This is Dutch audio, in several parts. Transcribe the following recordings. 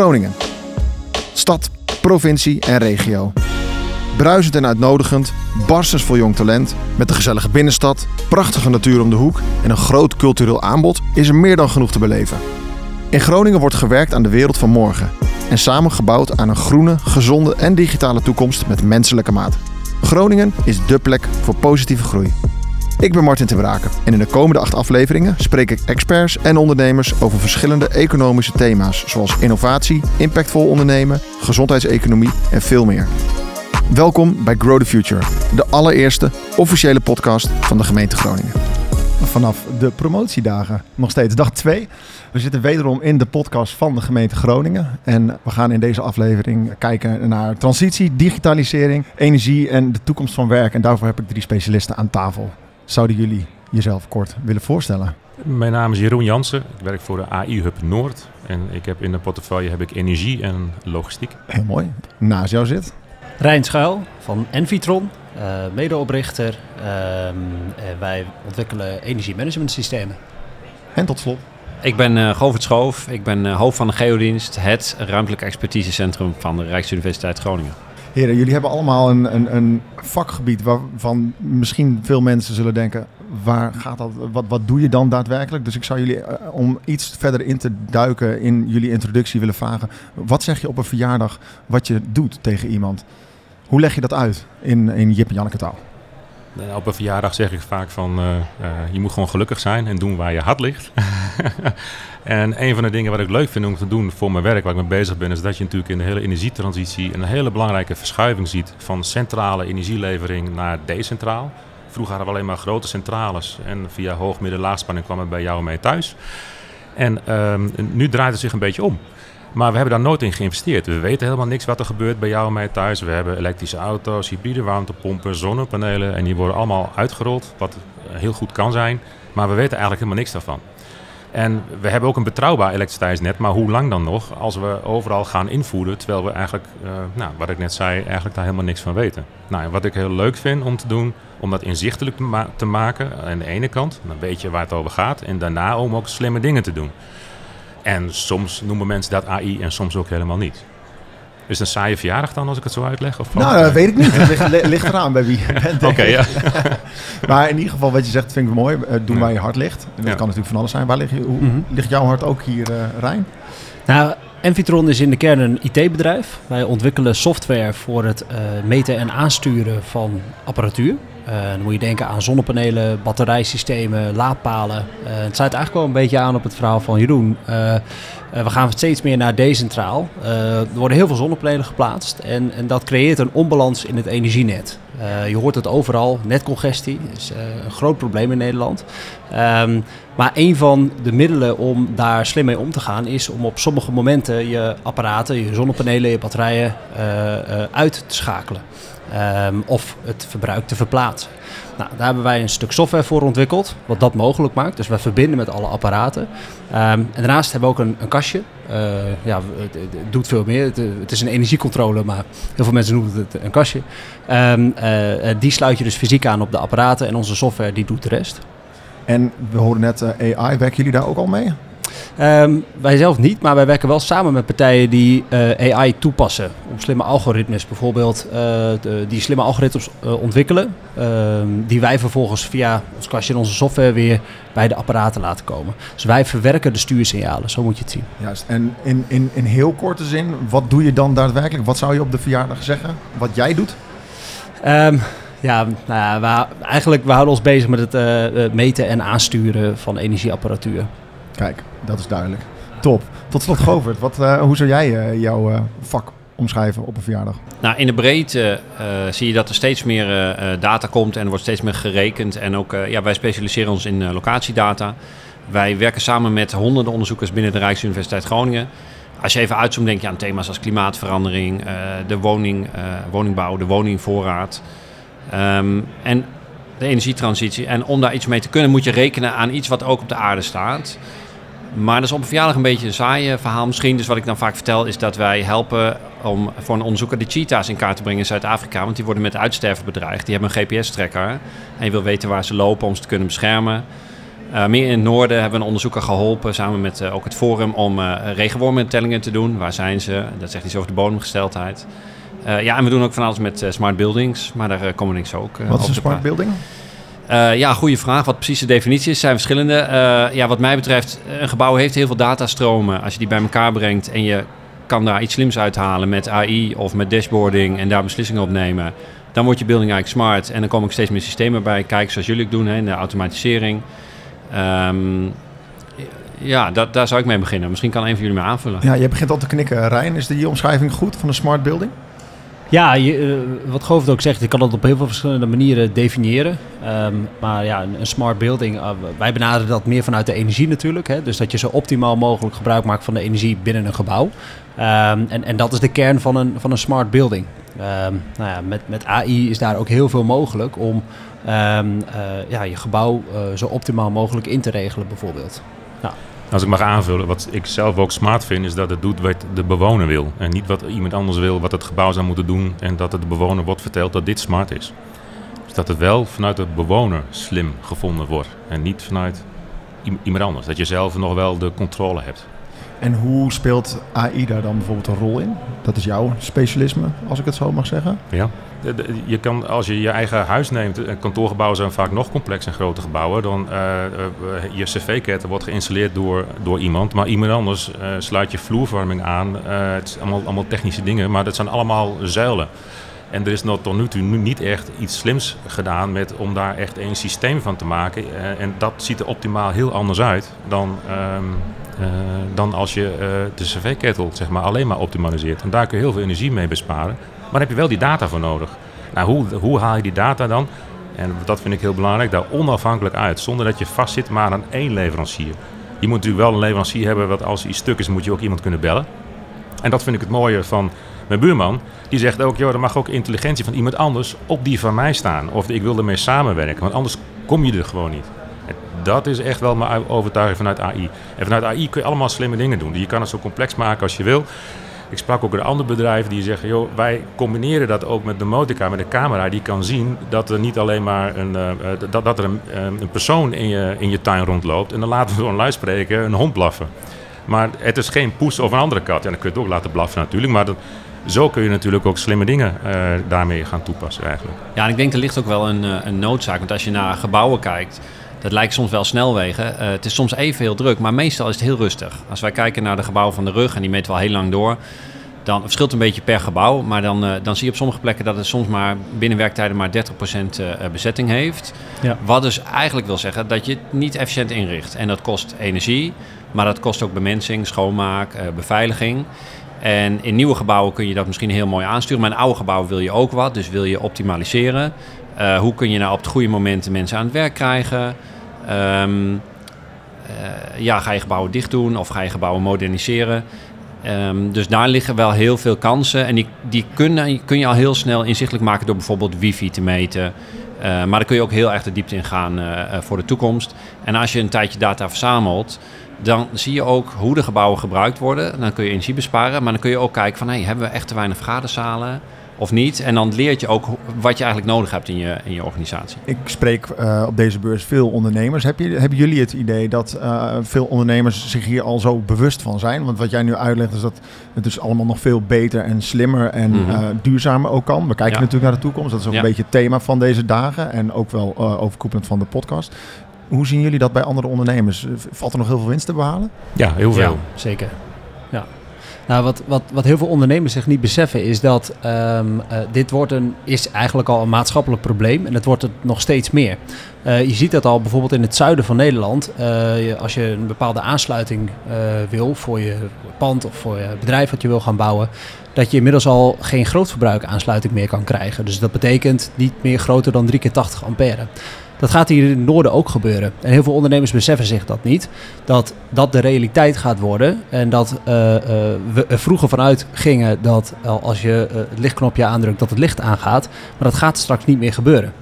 Groningen. Stad, provincie en regio. Bruisend en uitnodigend, barstens vol jong talent, met een gezellige binnenstad, prachtige natuur om de hoek en een groot cultureel aanbod is er meer dan genoeg te beleven. In Groningen wordt gewerkt aan de wereld van morgen en samen gebouwd aan een groene, gezonde en digitale toekomst met menselijke maat. Groningen is dé plek voor positieve groei. Ik ben Martin te Braken en in de komende acht afleveringen spreek ik experts en ondernemers over verschillende economische thema's zoals innovatie, impactvol ondernemen, gezondheidseconomie en veel meer. Welkom bij Grow the Future, de allereerste officiële podcast van de gemeente Groningen. Vanaf de promotiedagen, nog steeds dag 2. We zitten wederom in de podcast van de gemeente Groningen. En we gaan in deze aflevering kijken naar transitie, digitalisering, energie en de toekomst van werk. En daarvoor heb ik drie specialisten aan tafel. Zouden jullie jezelf kort willen voorstellen? Mijn naam is Jeroen Jansen. Ik werk voor de AI Hub Noord. En ik heb in de portefeuille heb ik energie en logistiek. Heel mooi. Naast jou zit? Rijn Schuil van Envitron, uh, medeoprichter. Uh, wij ontwikkelen energiemanagementsystemen. En tot slot? Ik ben uh, Govert Schoof. Ik ben hoofd van de Geodienst, het ruimtelijk expertisecentrum van de Rijksuniversiteit Groningen. Heren, jullie hebben allemaal een, een, een, vakgebied waarvan misschien veel mensen zullen denken: waar gaat dat? Wat, wat doe je dan daadwerkelijk? Dus ik zou jullie, uh, om iets verder in te duiken in jullie introductie, willen vragen: wat zeg je op een verjaardag wat je doet tegen iemand? Hoe leg je dat uit in, in Jip en Janneke taal? Op een verjaardag zeg ik vaak van uh, uh, je moet gewoon gelukkig zijn en doen waar je hart ligt. en een van de dingen wat ik leuk vind om te doen voor mijn werk, waar ik mee bezig ben, is dat je natuurlijk in de hele energietransitie een hele belangrijke verschuiving ziet van centrale energielevering naar decentraal. Vroeger hadden we alleen maar grote centrales en via hoog, midden, laagspanning kwam het bij jou mee thuis. En um, nu draait het zich een beetje om. Maar we hebben daar nooit in geïnvesteerd. We weten helemaal niks wat er gebeurt bij jou en mij thuis. We hebben elektrische auto's, hybride warmtepompen, zonnepanelen. En die worden allemaal uitgerold, wat heel goed kan zijn. Maar we weten eigenlijk helemaal niks daarvan. En we hebben ook een betrouwbaar elektriciteitsnet, maar hoe lang dan nog als we overal gaan invoeren, terwijl we eigenlijk, uh, nou, wat ik net zei, eigenlijk daar helemaal niks van weten. Nou, wat ik heel leuk vind om te doen, om dat inzichtelijk te, te maken aan de ene kant, dan weet je waar het over gaat, en daarna om ook slimme dingen te doen. En soms noemen mensen dat AI en soms ook helemaal niet. Is het een saaie verjaardag dan als ik het zo uitleg? Of nou, dat weet ik niet. Het ligt, ligt eraan bij wie je bent. Oké, ja. maar in ieder geval wat je zegt vind ik mooi. Uh, doen ja. waar je hart ligt. En dat ja. kan natuurlijk van alles zijn. Waar ligt, hoe, mm -hmm. ligt jouw hart ook hier, uh, Rijn? Nou, Envitron is in de kern een IT-bedrijf. Wij ontwikkelen software voor het uh, meten en aansturen van apparatuur. Uh, dan moet je denken aan zonnepanelen, batterijsystemen, laadpalen. Uh, het sluit eigenlijk wel een beetje aan op het verhaal van Jeroen. Uh, we gaan steeds meer naar decentraal. er worden heel veel zonnepanelen geplaatst en, en dat creëert een onbalans in het energienet. je hoort het overal, netcongestie is een groot probleem in Nederland. Um, maar een van de middelen om daar slim mee om te gaan is om op sommige momenten je apparaten, je zonnepanelen, je batterijen uit te schakelen. Um, of het verbruik te verplaatsen. Nou, daar hebben wij een stuk software voor ontwikkeld, wat dat mogelijk maakt. Dus wij verbinden met alle apparaten. Um, en daarnaast hebben we ook een, een kastje. Uh, ja, het, doet veel meer. Het, is een energiecontrole, maar heel veel mensen noemen het een kastje. Um, uh, die sluit je dus fysiek aan op de apparaten en onze software die doet de rest. En we horen net AI, werken jullie daar ook al mee? Um, wij zelf niet, maar wij werken wel samen met partijen die uh, AI toepassen. Om slimme algoritmes bijvoorbeeld, uh, de, die slimme algoritmes uh, ontwikkelen. die wij vervolgens via ons kastje en onze software weer bij de apparaten laten komen. Dus wij verwerken de stuursignalen, zo moet je het zien. Juist, en in, in, in heel korte zin, wat doe je dan daadwerkelijk? Wat zou je op de verjaardag zeggen, wat jij doet? Um, ja, nou ja we, eigenlijk we houden ons bezig met het meten en aansturen van energieapparatuur. Kijk, dat is duidelijk. Top. Tot slot, Govert, wat, uh, hoe zou jij uh, jouw uh, vak omschrijven op een verjaardag? Nou, in de breedte zie je dat er steeds meer data komt en er wordt steeds meer gerekend. En ook, ja, wij specialiseren ons in locatiedata. Wij werken samen met honderden onderzoekers binnen de Rijksuniversiteit Groningen. Als je even uitzoomt, denk je aan thema's als klimaatverandering, de woning, woningbouw, de woningvoorraad. Um, en de energietransitie. En om daar iets mee te kunnen, moet je rekenen aan iets wat ook op de aarde staat. Maar dat is op een verjaardag een beetje een saaie verhaal misschien. Dus wat ik dan vaak vertel is dat wij helpen om voor een onderzoeker de cheetahs in kaart te brengen in Zuid-Afrika. Want die worden met uitsterven bedreigd. Die hebben een GPS-trekker. En je wil weten waar ze lopen om ze te kunnen beschermen. Uh, meer in het noorden hebben we een onderzoeker geholpen, samen met uh, ook het Forum, om uh, regenwormentellingen te doen. Waar zijn ze? Dat zegt iets over de bodemgesteldheid. ja, en we doen ook van alles met smart buildings, maar daar komen we niks ook Wat is een smart building? Ja, goede vraag. Wat precies de definitie is, zijn verschillende. ja, wat mij betreft, een gebouw heeft heel veel datastromen. Als je die bij elkaar brengt en je kan daar iets slims uithalen met AI of met dashboarding en daar beslissingen op nemen, dan wordt je building eigenlijk smart. En dan komen ook steeds meer systemen bij kijken, zoals jullie het doen, hè, in de automatisering. Um, ja, dat, daar zou ik mee beginnen. Misschien kan een van jullie me aanvullen. Ja, je begint al te knikken. Rijn, is die omschrijving goed van een smart building? Ja, je, uh, wat Govert ook zegt, je kan het op heel veel verschillende manieren definiëren. Um, maar ja, een, smart building, uh, wij benaderen dat meer vanuit de energie natuurlijk. Hè? Dus dat je zo optimaal mogelijk gebruik maakt van de energie binnen een gebouw. Um, en, en dat is de kern van een, van een smart building. Um, nou ja, met, met AI is daar ook heel veel mogelijk om uh, ja, je gebouw zo optimaal mogelijk in te regelen bijvoorbeeld. Ja. Als ik mag aanvullen, wat ik zelf ook smart vind, is dat het doet wat de bewoner wil. En niet wat iemand anders wil, wat het gebouw zou moeten doen. En dat het de bewoner wordt verteld dat dit smart is. Dus dat het wel vanuit de bewoner slim gevonden wordt. En niet vanuit iemand anders. Dat je zelf nog wel de controle hebt. En hoe speelt AI daar dan bijvoorbeeld een rol in? Dat is jouw specialisme, als ik het zo mag zeggen. Ja, je kan, als je je eigen huis neemt, kantoorgebouwen zijn vaak nog complex en grote gebouwen. Dan uh, uh, je cv-ketter wordt geïnstalleerd door, door iemand, maar iemand anders sluit je vloervorming aan. het zijn allemaal, allemaal technische dingen, maar dat zijn allemaal zuilen. En er is nog tot nu toe niet echt iets slims gedaan met, om daar echt een systeem van te maken. en dat ziet er optimaal heel anders uit dan, ehm, dan als je de cv-ketel zeg maar, alleen maar optimaliseert. En daar kun je heel veel energie mee besparen. Maar heb je wel die data voor nodig. Nou, hoe, hoe haal je die data dan? En dat vind ik heel belangrijk, daar onafhankelijk uit. Zonder dat je vastzit maar aan één leverancier. Je moet natuurlijk wel een leverancier hebben, wat als iets stuk is, moet je ook iemand kunnen bellen. En dat vind ik het mooie van mijn buurman. Die zegt ook, joh, er mag ook intelligentie van iemand anders op die van mij staan. Of ik wil ermee samenwerken, want anders kom je er gewoon niet. Dat is echt wel mijn overtuiging vanuit AI. En vanuit AI kun je allemaal slimme dingen doen. Je kan het zo complex maken als je wil. Ik sprak ook met andere bedrijven die zeggen: joh, wij combineren dat ook met de motica, met een camera die kan zien dat er niet alleen maar een, uh, dat, dat er een, uh, een, persoon in je, in je tuin rondloopt. En dan laten we door een luidspreker een hond blaffen. Maar het is geen poes of een andere kat. Ja, dan kun je het ook laten blaffen natuurlijk. Maar zo kun je natuurlijk ook slimme dingen daarmee gaan toepassen eigenlijk. Ja, en ik denk er ligt ook wel een, een noodzaak. Want als je naar gebouwen kijkt dat lijkt soms wel snelwegen. Uh, het is soms even heel druk, maar meestal is het heel rustig. Als wij kijken naar de gebouwen van de rug, en die meten wel heel lang door... dan het verschilt een beetje per gebouw. Maar dan, uh, dan zie je op sommige plekken dat het soms maar binnen werktijden maar 30% uh, bezetting heeft. Ja. Wat dus eigenlijk wil zeggen dat je het niet efficiënt inricht. En dat kost energie, maar dat kost ook bemensing, schoonmaak, beveiliging... En in nieuwe gebouwen kun je dat misschien heel mooi aansturen. Maar in oude gebouwen wil je ook wat. Dus wil je optimaliseren. Uh, hoe kun je nou op het goede moment mensen aan het werk krijgen? Um, uh, ja, ga je gebouwen dicht doen of ga je gebouwen moderniseren? Um, dus daar liggen wel heel veel kansen. En die, die kun, kun je al heel snel inzichtelijk maken door bijvoorbeeld wifi te meten. Uh, maar daar kun je ook heel erg de diepte in gaan voor de toekomst. En als je een tijdje data verzamelt, dan zie je ook hoe de gebouwen gebruikt worden. Dan kun je energie besparen. Maar dan kun je ook kijken van, hey, hebben we echt te weinig vergaderzalen? Of niet. En dan leert je ook wat je eigenlijk nodig hebt in je, in je organisatie. Ik spreek uh, op deze beurs veel ondernemers. Heb je, hebben jullie het idee dat uh, veel ondernemers zich hier al zo bewust van zijn? Want wat jij nu uitlegt is dat het dus allemaal nog veel beter en slimmer en mm -hmm. uh, duurzamer ook kan. We kijken ja. natuurlijk naar de toekomst. Dat is ook ja. een beetje het thema van deze dagen en ook wel overkoepelend van de podcast. Hoe zien jullie dat bij andere ondernemers? Valt er nog heel veel winst te behalen? Ja, heel veel. Ja, zeker. Ja. Nou, wat, wat, wat heel veel ondernemers zich niet beseffen is dat um, uh, dit wordt een, is eigenlijk al een maatschappelijk probleem en het wordt het nog steeds meer. Uh, je ziet dat al bijvoorbeeld in het zuiden van Nederland. Je, als je een bepaalde aansluiting wil voor je pand of voor je bedrijf wat je wil gaan bouwen, dat je inmiddels al geen grootverbruik aansluiting meer kan krijgen. Dus dat betekent niet meer groter dan 3 keer 80 ampère. Dat gaat hier in het noorden ook gebeuren. En heel veel ondernemers beseffen zich dat niet. Dat dat de realiteit gaat worden. En dat uh, uh, we er vroeger vanuit gingen dat als je uh, het lichtknopje aandrukt, dat het licht aangaat. Maar dat gaat straks niet meer gebeuren.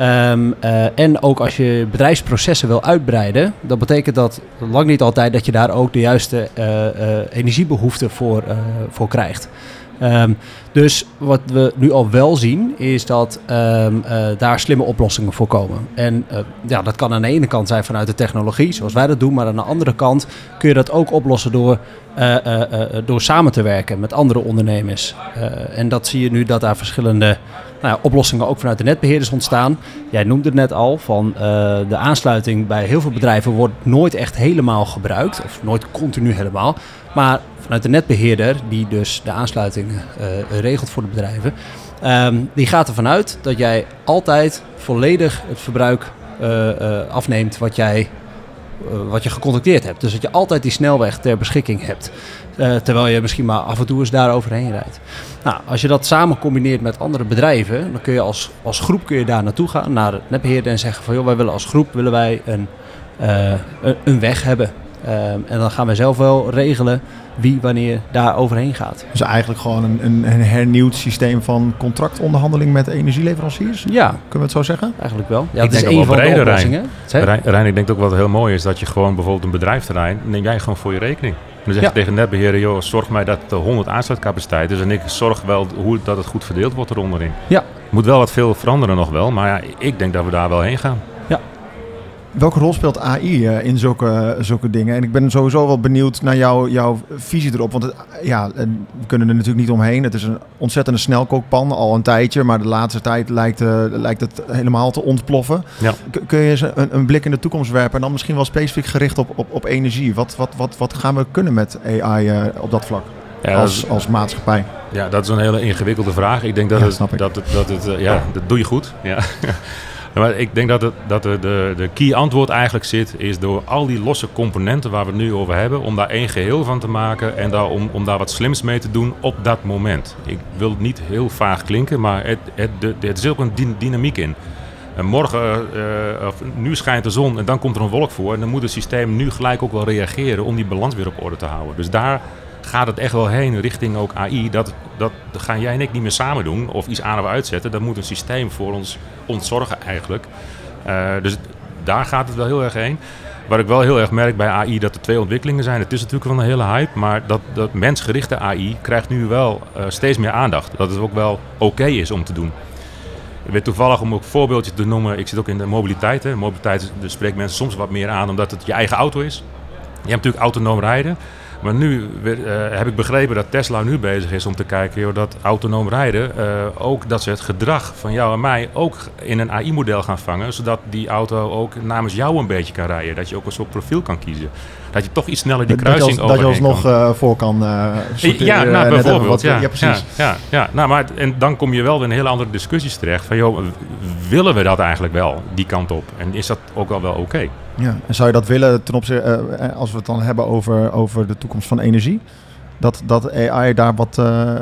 Um, en ook als je bedrijfsprocessen wil uitbreiden, dat betekent dat lang niet altijd dat je daar ook de juiste energiebehoeften voor, voor krijgt. Ehm, dus wat we nu al wel zien, is dat ehm, eh, daar slimme oplossingen voor komen. En eh, ja, dat kan aan de ene kant zijn vanuit de technologie, zoals wij dat doen. Maar aan de andere kant kun je dat ook oplossen door, eh, door samen te werken met andere ondernemers. En dat zie je nu dat daar verschillende nou ja, oplossingen ook vanuit de netbeheerders ontstaan. Jij noemde het net al, van de aansluiting bij heel veel bedrijven wordt nooit echt helemaal gebruikt. Of nooit continu helemaal. Maar vanuit de netbeheerder, die dus de aansluiting eh, regelt voor de bedrijven, ehm, die gaat ervan uit dat jij altijd volledig het verbruik eh, eh, afneemt wat jij wat je gecontacteerd hebt. Dus dat je altijd die snelweg ter beschikking hebt. Terwijl je misschien maar af en toe eens daar overheen rijdt. Nou, als je dat samen combineert met andere bedrijven, dan kun je als, als groep kun je daar naartoe gaan, naar het netbeheerder en zeggen van joh, wij willen als groep willen wij een, een, een weg hebben. Ehm, en dan gaan wij zelf wel regelen wie wanneer daar overheen gaat. Dus eigenlijk gewoon een, een, een hernieuwd systeem van contractonderhandeling met energieleveranciers. Ja, Kunnen we het zo zeggen? eigenlijk wel. Ja, Ik dat is denk één wel van de breder, oplossingen. Rijn, Rijn, ik denk ook wat heel mooi is dat je gewoon bijvoorbeeld een bedrijfsterrein neem jij gewoon voor je rekening. En dan zeg je Ja. tegen de netbeheerder, joh, zorg mij dat er 100 aansluitcapaciteit is en ik zorg wel hoe dat het goed verdeeld wordt eronderin. Ja. Moet wel wat veel veranderen nog wel, maar ja, ik denk dat we daar wel heen gaan. Welke rol speelt AI eh, in zulke, zulke dingen? En ik ben sowieso wel benieuwd naar jouw jouw visie erop. Want het, ja, we kunnen er natuurlijk niet omheen. Het is een ontzettende snelkookpan al een tijdje. Maar de laatste tijd lijkt, eh, lijkt het helemaal te ontploffen. Ja. Kun je eens een, een blik in de toekomst werpen? En dan misschien wel specifiek gericht op, op, op energie. Wat, wat, wat, wat gaan we kunnen met AI eh, op dat vlak? Ja, als, als maatschappij. Ja, dat is een hele ingewikkelde vraag. Ik denk dat Ja, het, snap ik. dat het, dat het ja, dat doe je goed. Ja. maar ik denk dat, het, dat de, de, de key antwoord eigenlijk zit, is door al die losse componenten waar we het nu over hebben, om daar één geheel van te maken en daar, om, om daar wat slims mee te doen op dat moment. Ik wil het niet heel vaag klinken, maar het, het, de, er zit ook een dyn- dynamiek in. En morgen, eh, of nu schijnt de zon en dan komt er een wolk voor. En dan moet het systeem nu gelijk ook wel reageren om die balans weer op orde te houden. Dus daar gaat het echt wel heen richting ook AI. Dat, dat, gaan jij en ik niet meer samen doen of iets aan of uitzetten. Dat moet een systeem voor ons ontzorgen eigenlijk. Eh, dus daar gaat het wel heel erg heen. Waar ik wel heel erg merk bij AI dat er twee ontwikkelingen zijn. Het is natuurlijk wel een hele hype, maar dat, dat mensgerichte AI krijgt nu wel eh, steeds meer aandacht. Dat het ook wel oké is om te doen. Ik weet toevallig om ook een voorbeeldje te noemen. Ik zit ook in de mobiliteit. Hè. Mobiliteit spreekt mensen soms wat meer aan omdat het je eigen auto is. Je hebt natuurlijk autonoom rijden. Maar nu eh, heb ik begrepen dat Tesla nu bezig is om te kijken joh, dat autonoom rijden eh, ook dat ze het gedrag van jou en mij ook in een AI-model gaan vangen, zodat die auto ook namens jou een beetje kan rijden. Dat je ook een soort profiel kan kiezen. Dat je toch iets sneller die kruising dat je alsnog kan. eh, voor kan sorteren. Ja, nou, bijvoorbeeld. wat- ja, ja, precies. Ja, ja, ja. Nou, maar, en dan kom je wel weer in hele andere discussies terecht. Van, joh, willen we dat eigenlijk wel, die kant op? En is dat ook wel wel oké? Ja, en zou je dat willen ten opzichte, eh, eh, als we het dan hebben over, over de toekomst van energie? Dat, dat AI daar wat, eh,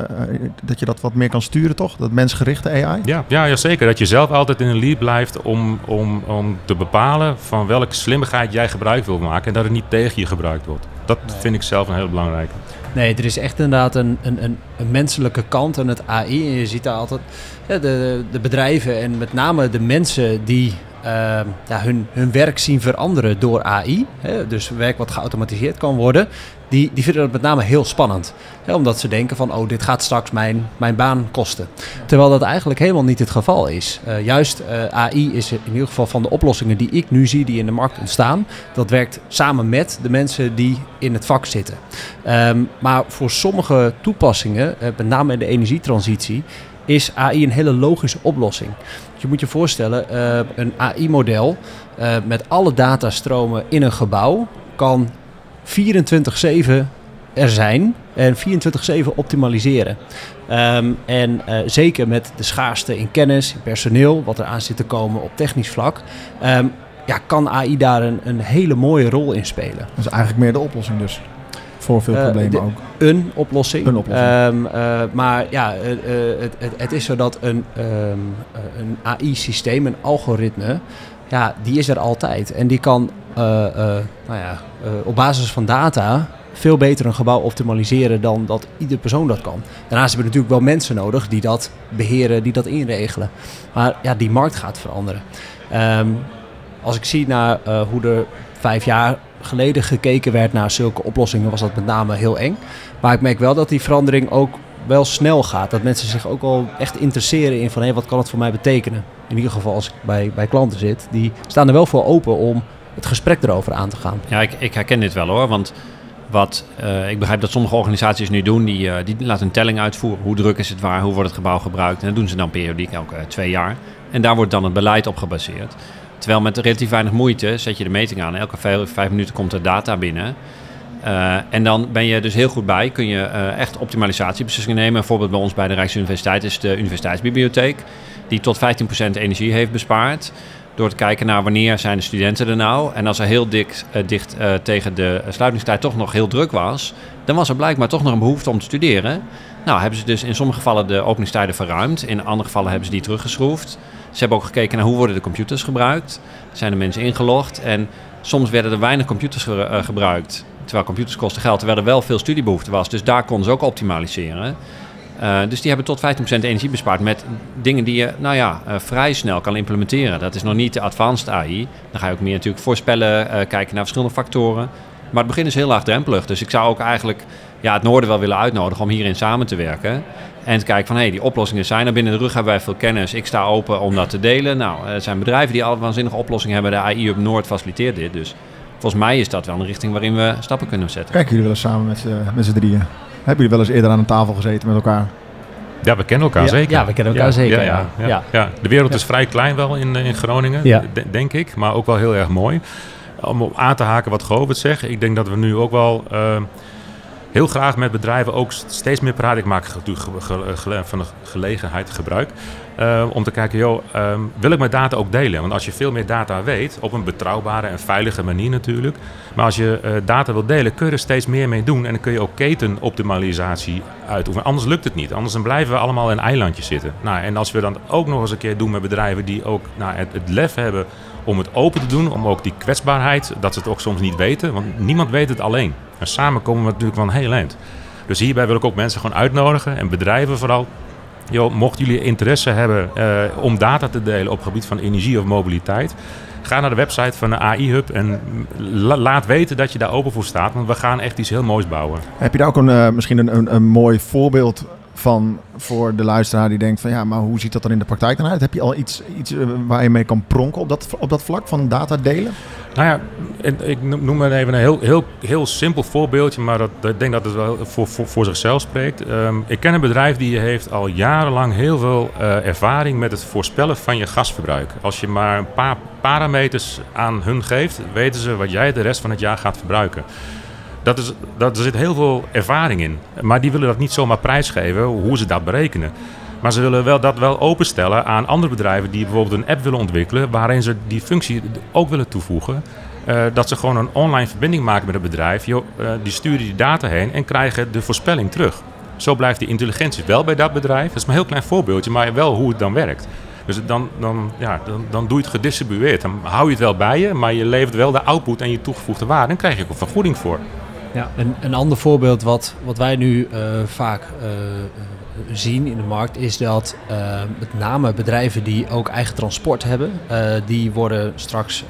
dat je dat wat meer kan sturen, toch? Dat mensgerichte AI? Ja, ja, ja, zeker. Dat je zelf altijd in een lead blijft om, om, om te bepalen van welke slimmigheid jij gebruik wil maken. En dat het niet tegen je gebruikt wordt. Dat vind ik zelf een heel belangrijke. Nee, er is echt inderdaad een, een, een, een menselijke kant aan het AI. En je ziet daar altijd ja, de, de bedrijven en met name de mensen die ja, hun, hun werk zien veranderen door AI. Hè, dus werk wat geautomatiseerd kan worden. Die, die vinden dat met name heel spannend. Hè, omdat ze denken van, oh, dit gaat straks mijn, mijn baan kosten. Terwijl dat eigenlijk helemaal niet het geval is. Eh, juist eh, AI is in ieder geval van de oplossingen die ik nu zie die in de markt ontstaan. Dat werkt samen met de mensen die in het vak zitten. Ehm, maar voor sommige toepassingen, eh, met name in de energietransitie, is AI een hele logische oplossing. Je moet je voorstellen, eh, een AI-model eh, met alle datastromen in een gebouw kan 24-7 er zijn en 24-7 optimaliseren. Ehm, en eh, zeker met de schaarste in kennis, in personeel, wat er aan zit te komen op technisch vlak, ehm, ja, kan AI daar een, een hele mooie rol in spelen. Dat is eigenlijk meer de oplossing dus. Voor veel Eh, problemen ook. Een oplossing. Een oplossing. Ehm, eh, maar ja, eh, het, het, het is zo dat een, ehm, eh, een AI-systeem, een algoritme, ja, die is er altijd. En die kan nou ja, op basis van data veel beter een gebouw optimaliseren dan dat ieder persoon dat kan. Daarnaast hebben we natuurlijk wel mensen nodig die dat beheren, die dat inregelen. Maar ja, die markt gaat veranderen. Ehm, als ik zie naar hoe er vijf jaar geleden gekeken werd naar zulke oplossingen, was dat met name heel eng. Maar ik merk wel dat die verandering ook wel snel gaat. Dat mensen zich ook al echt interesseren in van hé, wat kan het voor mij betekenen? In ieder geval als ik bij, bij klanten zit. Die staan er wel voor open om het gesprek erover aan te gaan. Ja, ik, ik herken dit wel hoor. Want wat eh, ik begrijp dat sommige organisaties nu doen, die, eh, die laten een telling uitvoeren. Hoe druk is het waar? Hoe wordt het gebouw gebruikt? En dat doen ze dan periodiek, elke twee jaar. En daar wordt dan het beleid op gebaseerd. Terwijl met relatief weinig moeite zet je de meting aan. Elke vijf, minuten komt er data binnen. Uh, en dan ben je dus heel goed bij. Kun je uh, echt optimalisatiebeslissingen nemen. Een voorbeeld bij ons bij de Rijksuniversiteit is de Universiteitsbibliotheek. Die tot 15% energie heeft bespaard. Door te kijken naar wanneer zijn de studenten er nou. En als er heel dik, uh, dicht tegen de sluitingstijd toch nog heel druk was. Dan was er blijkbaar toch nog een behoefte om te studeren. Nou hebben ze dus in sommige gevallen de openingstijden verruimd. In andere gevallen hebben ze die teruggeschroefd. Ze hebben ook gekeken naar hoe worden de computers gebruikt. Zijn er mensen ingelogd? En soms werden er weinig computers ge gebruikt. Terwijl computers kosten geld, terwijl er wel veel studiebehoefte was. Dus daar konden ze ook optimaliseren. Uh, dus die hebben tot 15% energie bespaard met dingen die je nou ja, uh, vrij snel kan implementeren. Dat is nog niet de advanced AI. Dan ga je ook meer natuurlijk voorspellen, kijken naar verschillende factoren. Maar het begin is heel laagdrempelig. Dus ik zou ook eigenlijk ja, het noorden wel willen uitnodigen om hierin samen te werken. En te kijken van, hé, hey, die oplossingen zijn er. Binnen de rug hebben wij veel kennis. Ik sta open om dat te delen. Nou, er zijn bedrijven die al waanzinnige oplossingen hebben. De AI Hub Noord faciliteert dit. Dus volgens mij is dat wel een richting waarin we stappen kunnen zetten. Kijken jullie wel eens samen met, uh, met z'n drieën? Hebben jullie wel eens eerder aan een tafel gezeten met elkaar? Ja, we kennen elkaar ja, zeker. Ja, we kennen elkaar ja, zeker. Ja, ja, ja. ja, De wereld is vrij klein wel in, in Groningen, denk ik. Maar ook wel heel erg mooi. Om op aan te haken wat Govert zegt. Ik denk dat we nu ook wel... Uh, heel graag met bedrijven ook steeds meer praten. Ik maak van de gelegenheid gebruik. Uh, om te kijken, joh, um, wil ik mijn data ook delen? Want als je veel meer data weet, op een betrouwbare en veilige manier natuurlijk. Maar als je uh, data wil delen, kun je er steeds meer mee doen. En dan kun je ook ketenoptimalisatie uitoefenen. Anders lukt het niet. Anders dan blijven we allemaal in eilandjes zitten. Nou, en als we dan ook nog eens een keer doen met bedrijven die ook nou, het lef hebben om het open te doen. Om ook die kwetsbaarheid, dat ze het ook soms niet weten. Want niemand weet het alleen. En samen komen we natuurlijk van heel eind. Dus hierbij wil ik ook mensen gewoon uitnodigen en bedrijven vooral. Yo, mochten jullie interesse hebben uh, om data te delen op het gebied van energie of mobiliteit, ga naar de website van de AI Hub en la laat weten dat je daar open voor staat. Want we gaan echt iets heel moois bouwen. Heb je daar ook een, uh, misschien een, een, een mooi voorbeeld van voor de luisteraar die denkt van ja, maar hoe ziet dat dan in de praktijk dan uit? Heb je al iets, iets waar je mee kan pronken op dat, op dat vlak van data delen? Nou ja, ik noem maar even een heel, heel, heel simpel voorbeeldje, maar dat, ik denk dat het wel voor, voor, voor zichzelf spreekt. Um, ik ken een bedrijf die heeft al jarenlang heel veel uh, ervaring met het voorspellen van je gasverbruik. Als je maar een paar parameters aan hun geeft, weten ze wat jij de rest van het jaar gaat verbruiken. Dat is, dat, er zit heel veel ervaring in. Maar die willen dat niet zomaar prijsgeven, hoe ze dat berekenen. Maar ze willen wel dat wel openstellen aan andere bedrijven die bijvoorbeeld een app willen ontwikkelen, waarin ze die functie ook willen toevoegen. Uh, dat ze gewoon een online verbinding maken met het bedrijf. Uh, die sturen die data heen en krijgen de voorspelling terug. Zo blijft die intelligentie wel bij dat bedrijf. Dat is maar een heel klein voorbeeldje, maar wel hoe het dan werkt. Dus dan, dan, ja, dan, dan doe je het gedistribueerd. Dan hou je het wel bij je, maar je levert wel de output en je toegevoegde waarde. En krijg je ook een vergoeding voor. Ja, een, een ander voorbeeld wat, wat wij nu uh, vaak uh, zien in de markt is dat met name bedrijven die ook eigen transport hebben, die worden straks,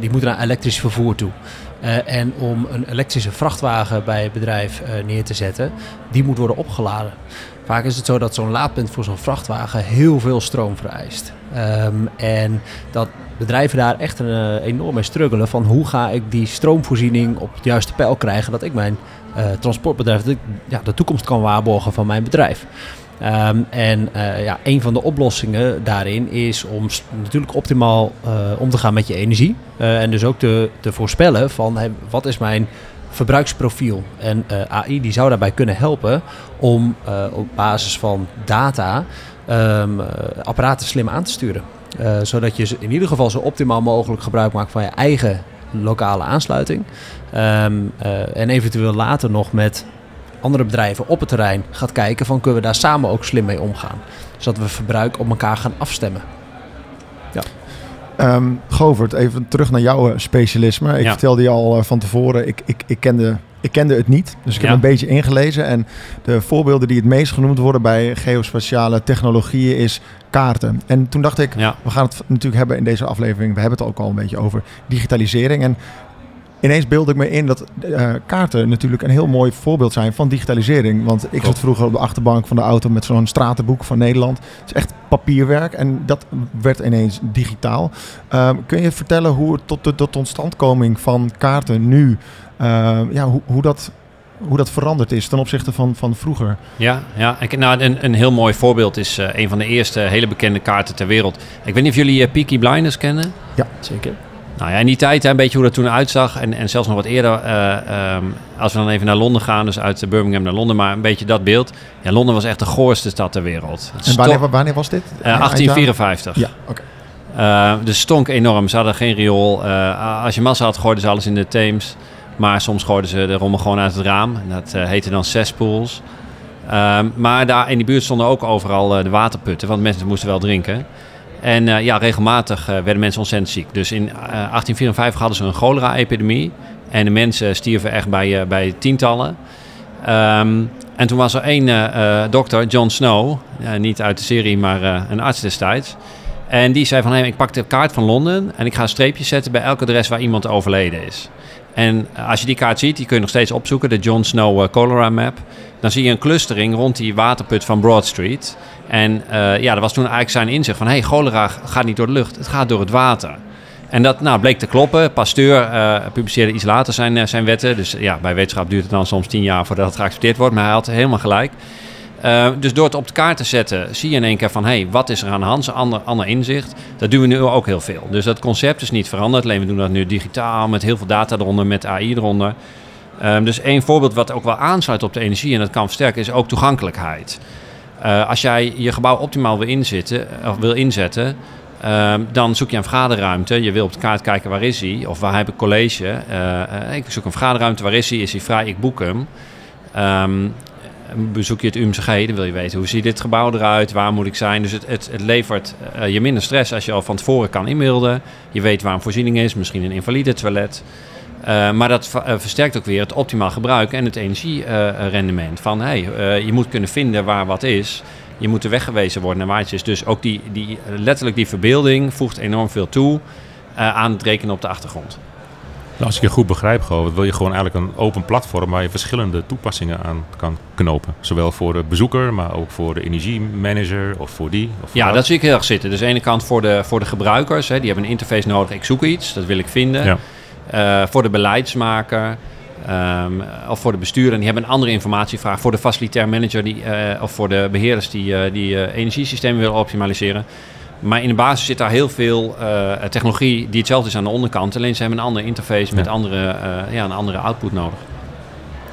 die moeten naar elektrisch vervoer toe. en om een elektrische vrachtwagen bij het bedrijf neer te zetten, die moet worden opgeladen. Vaak is het zo dat zo'n laadpunt voor zo'n vrachtwagen heel veel stroom vereist. Um, en dat bedrijven daar echt een, uh, enorm mee struggelen van hoe ga ik die stroomvoorziening op het juiste pijl krijgen dat ik mijn uh, transportbedrijf, dat ja, de toekomst kan waarborgen van mijn bedrijf. Um, en uh, ja, een van de oplossingen daarin is om natuurlijk optimaal om te gaan met je energie. en dus ook te, te voorspellen van wat is mijn verbruiksprofiel. En AI die zou daarbij kunnen helpen om op basis van data uh, apparaten slim aan te sturen. Zodat je in ieder geval zo optimaal mogelijk gebruik maakt van je eigen lokale aansluiting. Um, en eventueel later nog met andere bedrijven op het terrein gaat kijken van kunnen we daar samen ook slim mee omgaan. Zodat we verbruik op elkaar gaan afstemmen. Ja. Um, Govert, even terug naar jouw specialisme. Ik ja. vertelde je al uh, van tevoren, ik, ik, ik, kende, ik kende het niet. Dus ik ja. heb een beetje ingelezen. En de voorbeelden die het meest genoemd worden bij geospatiale technologieën is kaarten. En toen dacht ik, ja. we gaan het natuurlijk hebben in deze aflevering. We hebben het ook al een beetje over digitalisering. En ineens beeld ik me in dat uh, kaarten natuurlijk een heel mooi voorbeeld zijn van digitalisering. Want ik zat vroeger op de achterbank van de auto met zo'n stratenboek van Nederland. Het is echt papierwerk en dat werd ineens digitaal. Ehm, kun je vertellen hoe het tot de tot ontstandkoming van kaarten nu, ja, hoe, hoe dat hoe dat veranderd is ten opzichte van, van vroeger. Ja, ja. Ik, nou, een, een heel mooi voorbeeld is uh, een van de eerste hele bekende kaarten ter wereld. Ik weet niet of jullie uh, Peaky Blinders kennen. Ja, zeker. Nou ja, in die tijd een beetje hoe dat toen uitzag. En, en zelfs nog wat eerder, uh, um, als we dan even naar Londen gaan, dus uit Birmingham naar Londen, maar een beetje dat beeld. Ja, Londen was echt de goorste stad ter wereld. En wanneer, wanneer was dit? 1854. Ja, oké. Okay. dus stonk enorm. Ze hadden geen riool. als je massa had, gooiden ze alles in de Theems. Maar soms gooiden ze de rommel gewoon uit het raam. Dat uh, heette dan cesspools. Um, maar daar in die buurt stonden ook overal uh, de waterputten, want mensen moesten wel drinken. En uh, ja, regelmatig werden mensen ontzettend ziek. Dus in 1854 hadden ze een cholera-epidemie. En de mensen stierven echt bij, bij tientallen. Um, en toen was er één dokter, John Snow, niet uit de serie, maar een arts destijds. En die zei van, hey, ik pak de kaart van Londen en ik ga een streepje zetten bij elk adres waar iemand overleden is. En als je die kaart ziet, die kun je nog steeds opzoeken, de John Snow uh, Cholera Map. Dan zie je een clustering rond die waterput van Broad Street. En uh, ja, dat was toen eigenlijk zijn inzicht van... hé, hey, cholera gaat niet door de lucht, het gaat door het water. En dat nou, bleek te kloppen. Pasteur publiceerde iets later zijn, zijn wetten. Dus ja, bij wetenschap duurt het dan soms tien jaar voordat het geaccepteerd wordt. Maar hij had helemaal gelijk. Uh, dus door het op de kaart te zetten, zie je in één keer van... hé, hey, wat is er aan de hand? Ander, ander inzicht. Dat doen we nu ook heel veel. Dus dat concept is niet veranderd. Alleen we doen dat nu digitaal, met heel veel data eronder, met AI eronder. Um, dus één voorbeeld wat ook wel aansluit op de energie... en dat kan versterken, is ook toegankelijkheid. Uh, als jij je gebouw optimaal wil, inzetten, of wil inzetten... Uh, dan zoek je een vergaderruimte. Je wil op de kaart kijken waar is hij of waar heb ik college. Ik zoek een vergaderruimte, waar is hij? Is hij vrij? Ik boek hem. Um, bezoek je het UMCG, dan wil je weten hoe ziet dit gebouw eruit, waar moet ik zijn. Dus het, het, het levert uh, je minder stress als je al van tevoren kan inbeelden. Je weet waar een voorziening is, misschien een invalide toilet. Uh, maar dat uh, versterkt ook weer het optimaal gebruik en het energierendement. van hey, je moet kunnen vinden waar wat is. Je moet er weggewezen worden naar waar het is. Dus ook die, die, letterlijk die verbeelding voegt enorm veel toe aan het rekenen op de achtergrond. Nou, als ik je goed begrijp, gewoon, wil je gewoon eigenlijk een open platform waar je verschillende toepassingen aan kan knopen. Zowel voor de bezoeker, maar ook voor de energiemanager of voor die. Of voor ja, dat. zie ik heel erg zitten. Dus aan de ene kant voor de, voor de gebruikers, hè, die hebben een interface nodig. Ik zoek iets, dat wil ik vinden. Ja. Uh, voor de beleidsmaker. Um, of voor de bestuurder, die hebben een andere informatievraag. Voor de facilitair manager die, uh, of voor de beheerders die, uh, die energiesystemen willen optimaliseren. Maar in de basis zit daar heel veel uh, technologie die hetzelfde is aan de onderkant. Alleen ze hebben een andere interface met andere, uh, ja, een andere output nodig.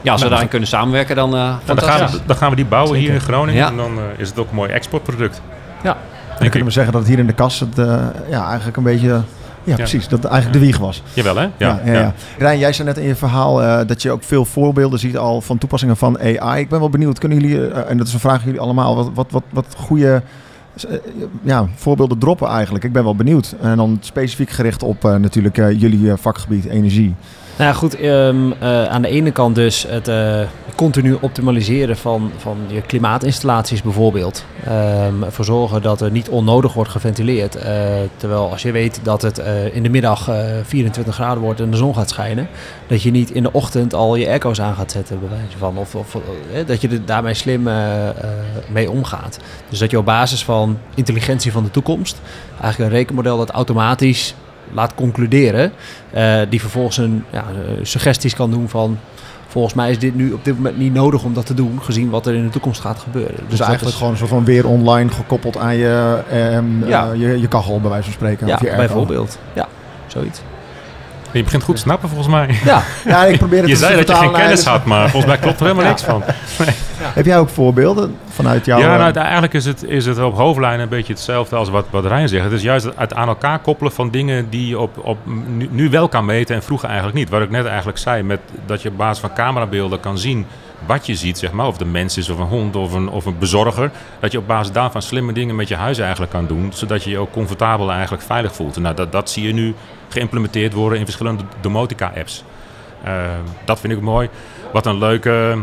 Ja, als we daarin kunnen samenwerken, dan, uh, dan, gaan we, dan gaan we die bouwen Zeker. hier in Groningen. Ja. En dan is het ook een mooi exportproduct. Ja. En dan kunnen we zeggen dat het hier in de kast het, ja, eigenlijk een beetje... Ja, precies. Dat eigenlijk de wieg was. Jawel, hè? Ja, ja, ja, ja. Rijn, jij zei net in je verhaal uh, dat je ook veel voorbeelden ziet al van toepassingen van AI. Ik ben wel benieuwd, kunnen jullie, uh, en dat is een vraag aan jullie allemaal, wat, wat, wat, wat goede ja, voorbeelden droppen eigenlijk. Ik ben wel benieuwd. En dan specifiek gericht op uh, natuurlijk uh, jullie vakgebied energie. Nou goed, um, uh, aan de ene kant dus het uh, continu optimaliseren van, van je klimaatinstallaties bijvoorbeeld. Um, ervoor zorgen dat er niet onnodig wordt geventileerd. Uh, terwijl als je weet dat het in de middag 24 graden wordt en de zon gaat schijnen, dat je niet in de ochtend al je airco's aan gaat zetten, bij wijze van. Of, of dat je er daarmee slim mee omgaat. Dus dat je op basis van intelligentie van de toekomst, eigenlijk een rekenmodel dat automatisch laat concluderen. Uh, die vervolgens een ja, suggesties kan doen van. Volgens mij is dit nu op dit moment niet nodig om dat te doen, gezien wat er in de toekomst gaat gebeuren. Dus, dus eigenlijk is... gewoon een soort van weer online gekoppeld aan je, eh, ja. uh, je, je kachel, bij wijze van spreken. Ja, of je bijvoorbeeld. Ja, zoiets. Je begint goed te snappen volgens mij. Ja, ja ik probeer het Je zei dat je geen kennis had, maar volgens mij klopt er helemaal niks van. Nee. Heb jij ook voorbeelden vanuit jouw... Ja, nou, eigenlijk is het, is het op hoofdlijnen een beetje hetzelfde als wat, wat Rijn zegt. Het is juist het aan elkaar koppelen van dingen die je op, op, nu, nu wel kan meten en vroeger eigenlijk niet. Wat ik net eigenlijk zei, met, dat je op basis van camerabeelden kan zien wat je ziet, zeg maar, of de mens is of een hond of een, of een bezorger, dat je op basis daarvan slimme dingen met je huis eigenlijk kan doen, zodat je je ook comfortabel en eigenlijk veilig voelt. Nou, dat, dat zie je nu geïmplementeerd worden in verschillende domotica-apps. Uh, dat vind ik mooi. Wat een leuke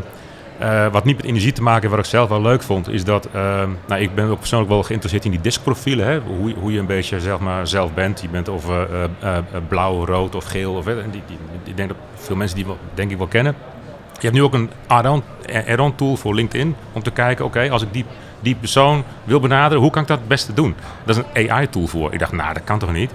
Uh, wat niet met energie te maken wat ik zelf wel leuk vond, is dat uh, nou, ik ben ook persoonlijk wel geïnteresseerd in die diskprofielen. Hè? Hoe, hoe je een beetje zeg maar, zelf bent. Je bent of blauw, rood of geel. Of, die, die, die, ik denk dat veel mensen die denk ik wel kennen. Je hebt nu ook een add-on tool voor LinkedIn om te kijken, oké, als ik die, die persoon wil benaderen, hoe kan ik dat het beste doen? Dat is een AI tool voor. Ik dacht, nou, dat kan toch niet?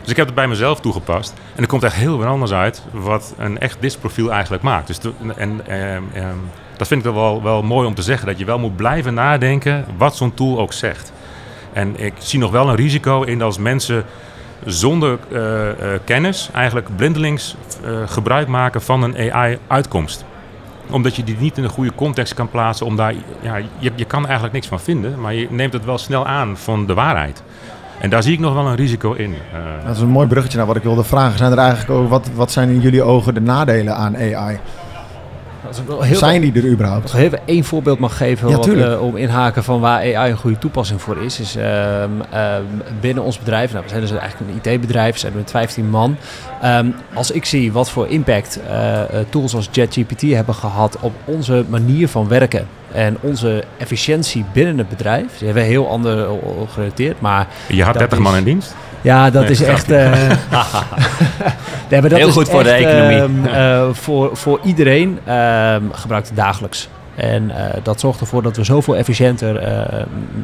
Dus ik heb het bij mezelf toegepast. En er komt echt heel veel anders uit wat een echt diskprofiel eigenlijk maakt. Dus en, ehm, ehm, dat vind ik wel, wel mooi om te zeggen. Dat je wel moet blijven nadenken wat zo'n tool ook zegt. En ik zie nog wel een risico in als mensen zonder uh, uh, kennis eigenlijk blindelings gebruik maken van een AI-uitkomst omdat je die niet in een goede context kan plaatsen. Om daar, ja, je, je kan eigenlijk niks van vinden, maar je neemt het wel snel aan van de waarheid. En daar zie ik nog wel een risico in. Dat is een mooi bruggetje naar wat ik wilde vragen. Zijn er eigenlijk ook, wat, wat zijn in jullie ogen de nadelen aan AI? Heel zijn die er überhaupt? Als ik even één voorbeeld mag geven ja, wat, uh, om inhaken van waar AI een goede toepassing voor is. is uh, uh, binnen ons bedrijf, nou, we zijn dus eigenlijk een IT-bedrijf, zijn we met 15 man. Um, als ik zie wat voor impact eh, tools als ChatGPT hebben gehad op onze manier van werken en onze efficiëntie binnen het bedrijf. Ze hebben heel ander gerelateerd, maar... Je had 30 man in dienst? Ja, dat is echt. Uh, nee, dat Heel goed voor de economie. Uh, voor, voor iedereen uh, gebruikt het dagelijks. En uh, dat zorgt ervoor dat we zoveel efficiënter uh,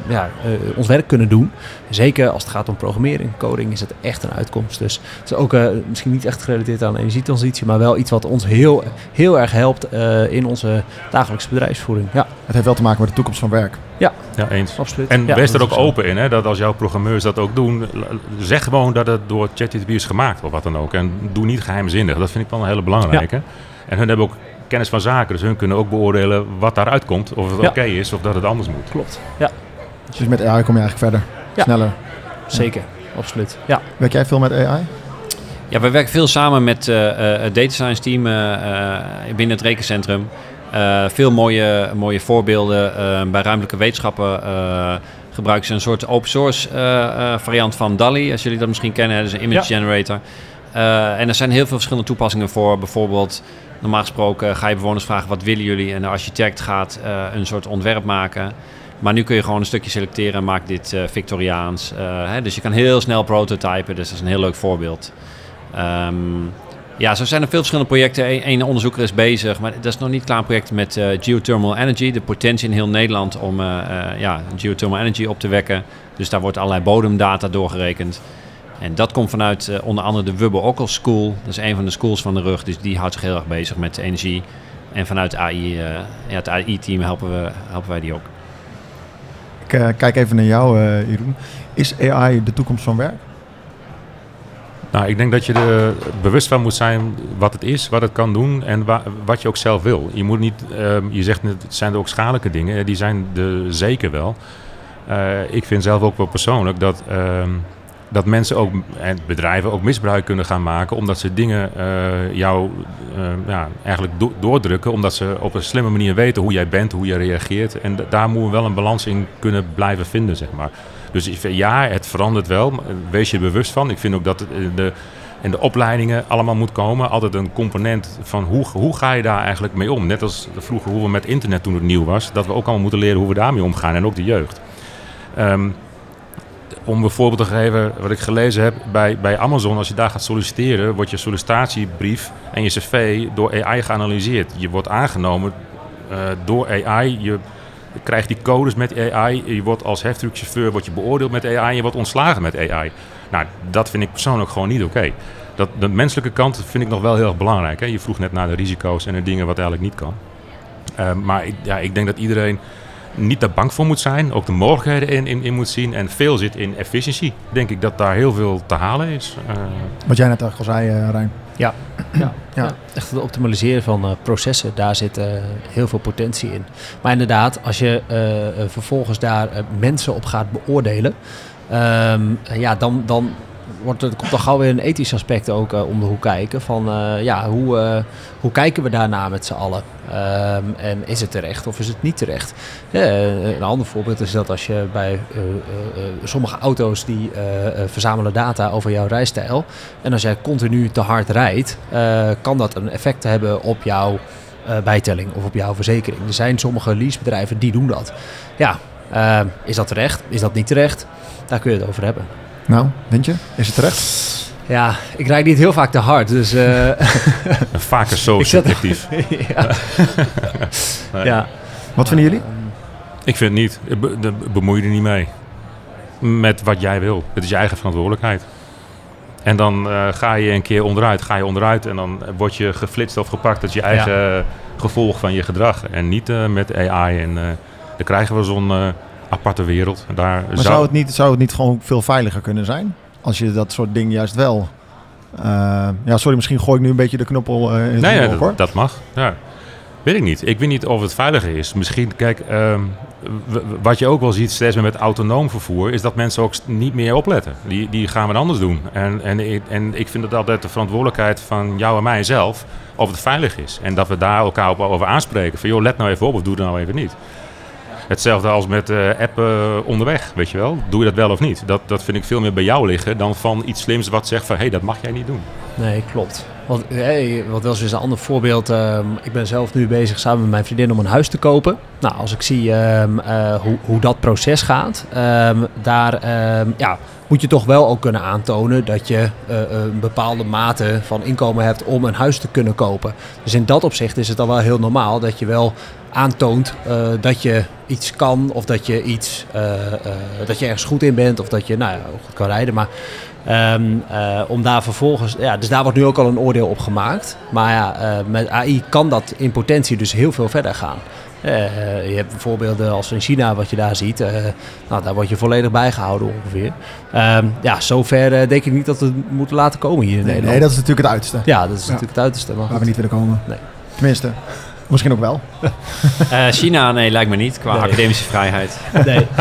ja, uh, ons werk kunnen doen. Zeker als het gaat om programmering, coding, is het echt een uitkomst. Dus het is ook misschien niet echt gerelateerd aan energietransitie, maar wel iets wat ons heel, heel erg helpt in onze dagelijkse bedrijfsvoering. Ja. Het heeft wel te maken met de toekomst van werk. Ja, ja eens. Absoluut. En ja, wees er ook open in, hè, dat als jouw programmeurs dat ook doen, zeg gewoon dat het door ChatGPT is gemaakt of wat dan ook. En doe niet geheimzinnig. Dat vind ik wel een hele belangrijke. Ja. En hun hebben ook kennis van zaken. Dus hun kunnen ook beoordelen wat daaruit komt. Of het ja. oké okay is of dat het anders moet. Klopt, ja. Dus met AI kom je eigenlijk verder, ja. sneller. Zeker, absoluut. Ja. Werk jij veel met AI? Ja, we werken veel samen met uh, het data science team uh, binnen het rekencentrum. Uh, veel mooie, mooie voorbeelden. bij ruimtelijke wetenschappen gebruiken ze een soort open source variant van DALI. Als jullie dat misschien kennen, dat is een image ja. generator. en er zijn heel veel verschillende toepassingen voor. Bijvoorbeeld Normaal gesproken ga je bewoners vragen wat willen jullie en de architect gaat uh, een soort ontwerp maken. Maar nu kun je gewoon een stukje selecteren en maak dit uh, Victoriaans. Uh, hè, dus je kan heel snel prototypen, dus dat is een heel leuk voorbeeld. Um, ja, zo zijn er veel verschillende projecten. Eén onderzoeker is bezig, maar dat is nog niet klaar een project met geothermal energy. De potentie in heel Nederland om ja, geothermal energy op te wekken. Dus daar wordt allerlei bodemdata doorgerekend. En dat komt vanuit uh, onder andere de Wubbe Ockel School. Dat is een van de schools van de rug. Dus die houdt zich heel erg bezig met energie. En vanuit AI, uh, ja, het AI-team helpen, we, helpen wij die ook. Ik uh, kijk even naar jou, Jeroen. Is AI de toekomst van werk? Nou, ik denk dat je er bewust van moet zijn wat het is, wat het kan doen en wa wat je ook zelf wil. Je moet niet, ehm, je zegt het zijn er ook schadelijke dingen, die zijn er zeker wel. ik vind zelf ook wel persoonlijk dat ehm, dat mensen ook en bedrijven ook misbruik kunnen gaan maken omdat ze dingen uh, jou uh, ja, eigenlijk do doordrukken omdat ze op een slimme manier weten hoe jij bent, hoe je reageert en daar moeten we wel een balans in kunnen blijven vinden, zeg maar. Dus ja, het verandert wel, wees je bewust van. Ik vind ook dat de, in de opleidingen allemaal moet komen. Altijd een component van hoe, hoe ga je daar eigenlijk mee om? Net als vroeger hoe we met internet toen het nieuw was. Dat we ook allemaal moeten leren hoe we daarmee omgaan en ook de jeugd. Um, om een voorbeeld te geven, wat ik gelezen heb bij, bij Amazon, als je daar gaat solliciteren, wordt je sollicitatiebrief en je cv door AI geanalyseerd. Je wordt aangenomen uh, door AI, je krijgt die codes met AI, je wordt als heftruckchauffeur wordt je beoordeeld met AI je wordt ontslagen met AI. Nou, dat vind ik persoonlijk gewoon niet oké. Dat De menselijke kant vind ik nog wel heel erg belangrijk. Hè? Je vroeg net naar de risico's en de dingen wat eigenlijk niet kan. Uh, maar ja, ik denk dat iedereen niet daar bang voor moet zijn. Ook de mogelijkheden in, in, in moet zien. En veel zit in efficiëntie. Denk ik dat daar heel veel te halen is. Uh... Wat jij net al zei, uh, Rijn. Ja. Ja, ja. echt het optimaliseren van uh, processen, daar zit heel veel potentie in. Maar inderdaad, als je vervolgens daar mensen op gaat beoordelen, um, ja, dan, dan wordt, er komt toch gauw weer een ethisch aspect ook uh, om de hoek kijken. Van uh, ja, hoe, uh, hoe kijken we daarna met z'n allen? Um, en is het terecht of is het niet terecht? een ander voorbeeld is dat als je bij sommige auto's die verzamelen data over jouw rijstijl. En als jij continu te hard rijdt, kan dat een effect hebben op jouw bijtelling of op jouw verzekering. Er zijn sommige leasebedrijven die doen dat. Ja, is dat terecht? Is dat niet terecht? Daar kun je het over hebben. Nou, denk je? Is het terecht? Ja, ik rijd niet heel vaak te hard, dus... Uh... Vaker zo subjectief. ja. ja. Wat vinden jullie? Ik vind het niet. Be bemoei je er niet mee. Met wat jij wil. Het is je eigen verantwoordelijkheid. En dan uh, ga je een keer onderuit, ga je onderuit en dan word je geflitst of gepakt. Dat is je eigen gevolg van je gedrag. En niet uh, met AI. En dan krijgen we zo'n aparte wereld. Daar maar zou... het niet, zou het niet gewoon veel veiliger kunnen zijn? Als je dat soort dingen juist wel... Uh, ja, sorry, misschien gooi ik nu een beetje de knoppel uh, in nee, dat, dat, mag. Ja. Weet ik niet. Ik weet niet of het veiliger is. Misschien, kijk, uh, wat je ook wel ziet steeds meer met autonoom vervoer, is dat mensen ook niet meer opletten. Die, die gaan wat anders doen. En, en, en ik vind het altijd de verantwoordelijkheid van jou en mij zelf of het veilig is. En dat we daar elkaar op over aanspreken. Van joh, let nou even op of doe het nou even niet. Hetzelfde als met uh, appen onderweg, weet je wel. Doe je dat wel of niet? Dat, dat vind ik veel meer bij jou liggen dan van iets slims wat zegt van... hé, hey, dat mag jij niet doen. Nee, klopt. Want hey, wat wel eens een ander voorbeeld. Uh, ik ben zelf nu bezig samen met mijn vriendin om een huis te kopen. Nou, als ik zie uh, hoe, hoe dat proces gaat, um, daar ehm, ja, moet je toch wel ook kunnen aantonen dat je een bepaalde mate van inkomen hebt om een huis te kunnen kopen. Dus in dat opzicht is het dan wel heel normaal dat je wel aantoont uh, dat je iets kan of dat je iets uh, dat je ergens goed in bent of dat je nou ja, goed kan rijden. Maar um, om daar vervolgens, ja, dus daar wordt nu ook al een oordeel op gemaakt. Maar ja, met AI kan dat in potentie dus heel veel verder gaan. je hebt voorbeelden als in China, wat je daar ziet. nou, daar word je volledig bijgehouden ongeveer. Um, ja, zover denk ik niet dat we moeten laten komen hier in nee, Nederland. Nee, dat is natuurlijk het uiterste. Ja, dat is natuurlijk het uiterste. Maar Waar we niet willen komen. Nee. Tenminste, Misschien ook wel. Uh, China, nee, lijkt me niet, qua academische vrijheid. Nee.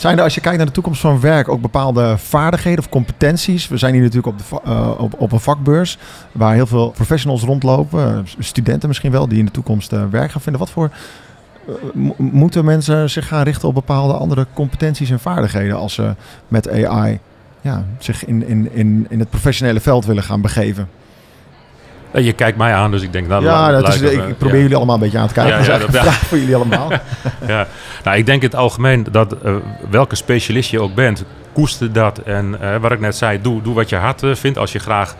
Zijn er, als je kijkt naar de toekomst van werk, ook bepaalde vaardigheden of competenties? We zijn hier natuurlijk op, de, uh, op, op een vakbeurs waar heel veel professionals rondlopen. Uh, studenten misschien wel, die in de toekomst werk gaan vinden. Wat voor moeten mensen zich gaan richten op bepaalde andere competenties en vaardigheden als ze met AI ja, zich in, in, in, in het professionele veld willen gaan begeven? Je kijkt mij aan, dus ik denk... Nou, ja, dat is, ik probeer jullie allemaal een beetje aan te kijken. Ja, ja, dat, ja. voor jullie allemaal. ja. Nou, ik denk in het algemeen dat uh, welke specialist je ook bent, koester dat. En uh, wat ik net zei, doe, doe wat je hart uh, vindt. Als je graag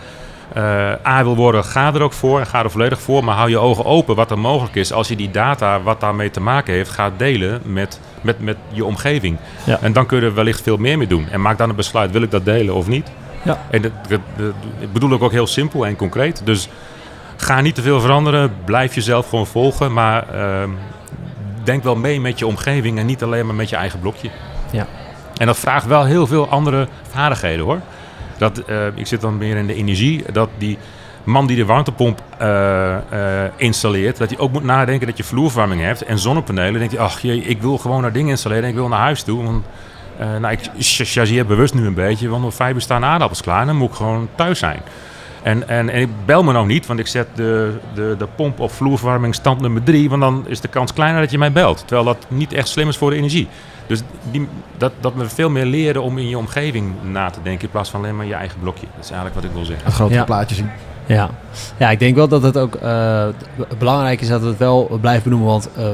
A wil worden, ga er ook voor en ga er volledig voor. Maar hou je ogen open wat er mogelijk is als je die data, wat daarmee te maken heeft, gaat delen met, met, met je omgeving. Ja. En dan kun je er wellicht veel meer mee doen. En maak dan een besluit, wil ik dat delen of niet? Ja. En dat, dat, dat, bedoel ik ook heel simpel en concreet. Dus ga niet te veel veranderen. Blijf jezelf gewoon volgen. Maar uh, denk wel mee met je omgeving en niet alleen maar met je eigen blokje. Ja. En dat vraagt wel heel veel andere vaardigheden hoor. Dat, uh, ik zit dan meer in de energie. Dat die man die de warmtepomp uh, installeert, dat hij ook moet nadenken dat je vloerverwarming hebt en zonnepanelen. Dan denkt hij, ach jee, ik wil gewoon naar dingen installeren en ik wil naar huis toe. Want nou, ik chargeer bewust nu een beetje, want om vijf uur staan aardappels klaar en dan moet ik gewoon thuis zijn. En, en, en ik bel me nou niet, want ik zet de, de, de pomp op vloerverwarming stand nummer drie, want dan is de kans kleiner dat je mij belt. Terwijl dat niet echt slim is voor de energie. Dus die, dat, dat we veel meer leren om in je omgeving na te denken in plaats van alleen maar je eigen blokje. Dat is eigenlijk wat ik wil zeggen. Het grote ja. plaatje zien. Ja. ja, ik denk wel dat het ook uh, belangrijk is dat we het wel blijven benoemen, want uh,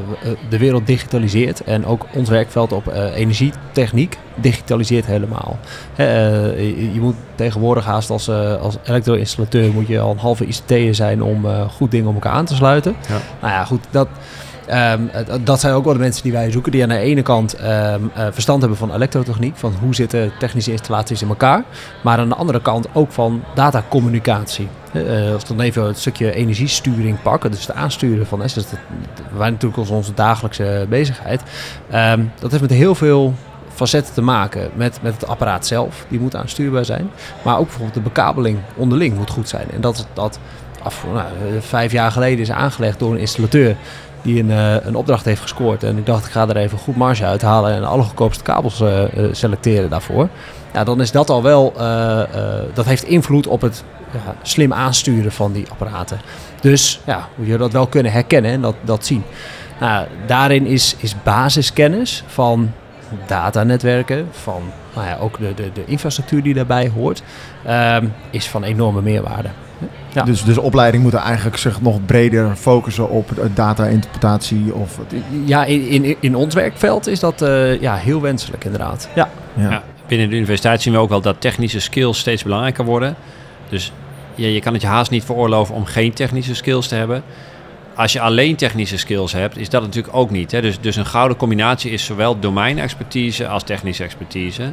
de wereld digitaliseert en ook ons werkveld op uh, energietechniek digitaliseert helemaal. Je, je, moet tegenwoordig haast als, als elektro-installateur moet je al een halve ICT'er zijn om goed dingen op elkaar aan te sluiten. Ja. Nou ja, goed, dat, Um, dat zijn ook wel de mensen die wij zoeken, die aan de ene kant um, uh, verstand hebben van elektrotechniek, van hoe zitten technische installaties in elkaar, maar aan de andere kant ook van datacommunicatie. Als we dan even het stukje energiesturing pakken, dus het aansturen van, dat, wij natuurlijk onze dagelijkse bezigheid, um, dat heeft met heel veel facetten te maken met, met het apparaat zelf, die moet aanstuurbaar zijn, maar ook bijvoorbeeld de bekabeling onderling moet goed zijn. En dat dat af, nou, vijf jaar geleden is aangelegd door een installateur die een, uh, een opdracht heeft gescoord. En ik dacht, ik ga er even goed marge uithalen en alle goedkoopste kabels uh, selecteren daarvoor. Ja, dan is dat al wel, dat heeft invloed op het ja, slim aansturen van die apparaten. Dus ja, moet je dat wel kunnen herkennen en dat, dat zien. Nou, daarin is, is basiskennis van datanetwerken, van nou ja, ook de, de, de infrastructuur die daarbij hoort, uh, is van enorme meerwaarde. Ja. Dus, dus opleiding moet eigenlijk zich nog breder focussen op data-interpretatie? Of... Ja, in, in, in ons werkveld is dat uh, ja, heel wenselijk inderdaad. Ja. Ja. ja. binnen de universiteit zien we ook wel dat technische skills steeds belangrijker worden. Dus ja, je kan het je haast niet veroorloven om geen technische skills te hebben. Als je alleen technische skills hebt, is dat natuurlijk ook niet. Hè? Dus, dus een gouden combinatie is zowel domeinexpertise als technische expertise.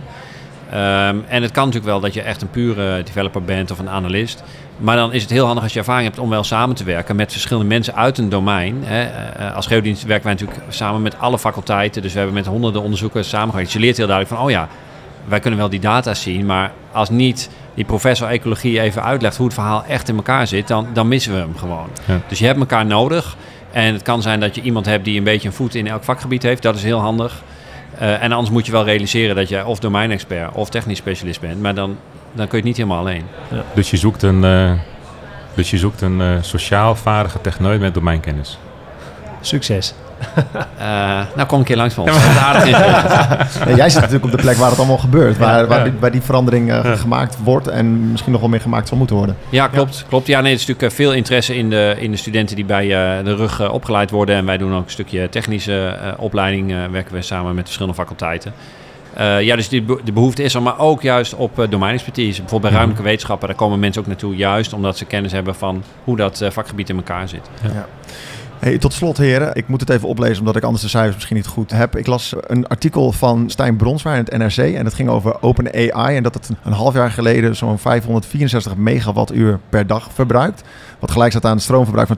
Ehm, en het kan natuurlijk wel dat je echt een pure developer bent of een analist. Maar dan is het heel handig als je ervaring hebt om wel samen te werken met verschillende mensen uit een domein. Hè. Eh, als geodienst werken wij natuurlijk samen met alle faculteiten. Dus we hebben met honderden onderzoekers samengewerkt. Dus je leert heel duidelijk van, oh ja, wij kunnen wel die data zien. Maar als niet die professor ecologie even uitlegt hoe het verhaal echt in elkaar zit, dan, dan missen we hem gewoon. Dus je hebt elkaar nodig. En het kan zijn dat je iemand hebt die een beetje een voet in elk vakgebied heeft. Dat is heel handig. Uh, en anders moet je wel realiseren dat jij of domeinexpert of technisch specialist bent. Maar dan, dan kun je het niet helemaal alleen. Ja. Dus je zoekt een, uh, dus je zoekt een uh, sociaal vaardige techneut met domeinkennis. Succes. Uh, nou, kom een keer langs van ons. nee, jij zit natuurlijk op de plek waar het allemaal gebeurt. Waar, waar, die, waar die verandering uh, gemaakt wordt en misschien nog wel meer gemaakt zal moeten worden. Ja, klopt. klopt. Ja, nee, er is natuurlijk veel interesse in de, in de studenten die bij uh, de rug opgeleid worden. En wij doen ook een stukje technische opleiding. werken we samen met verschillende faculteiten. ja, dus die, de behoefte is er, maar ook juist op domeinexpertise. Bijvoorbeeld bij ruimtelijke wetenschappen, daar komen mensen ook naartoe, juist omdat ze kennis hebben van hoe dat vakgebied in elkaar zit. Ja. Tot slot, heren. Ik moet het even oplezen omdat ik anders de cijfers misschien niet goed heb. Ik las een artikel van Stijn Bronswaar in het NRC. En het ging over OpenAI. En dat het een half jaar geleden zo'n 564 megawattuur per dag verbruikt. Wat gelijk staat aan het stroomverbruik van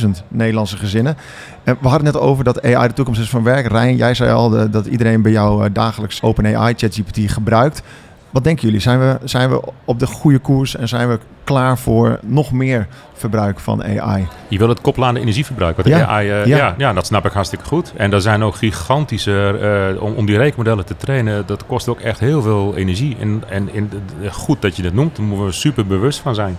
80.000 Nederlandse gezinnen. En we hadden het net over dat AI de toekomst is van werk. Rijn, jij zei al dat iedereen bij jou eh, dagelijks OpenAI, ChatGPT gebruikt. Wat denken jullie? Zijn we, zijn we op de goede koers en zijn we klaar voor nog meer verbruik van AI? Je wil het koppelen aan de energieverbruik. Wat ja. AI, uh, ja. ja. dat snap ik hartstikke goed. En er zijn ook gigantische, uh, om, om die rekenmodellen te trainen, dat kost ook echt heel veel energie. En, en, en goed dat je dat noemt, daar moeten we super bewust van zijn.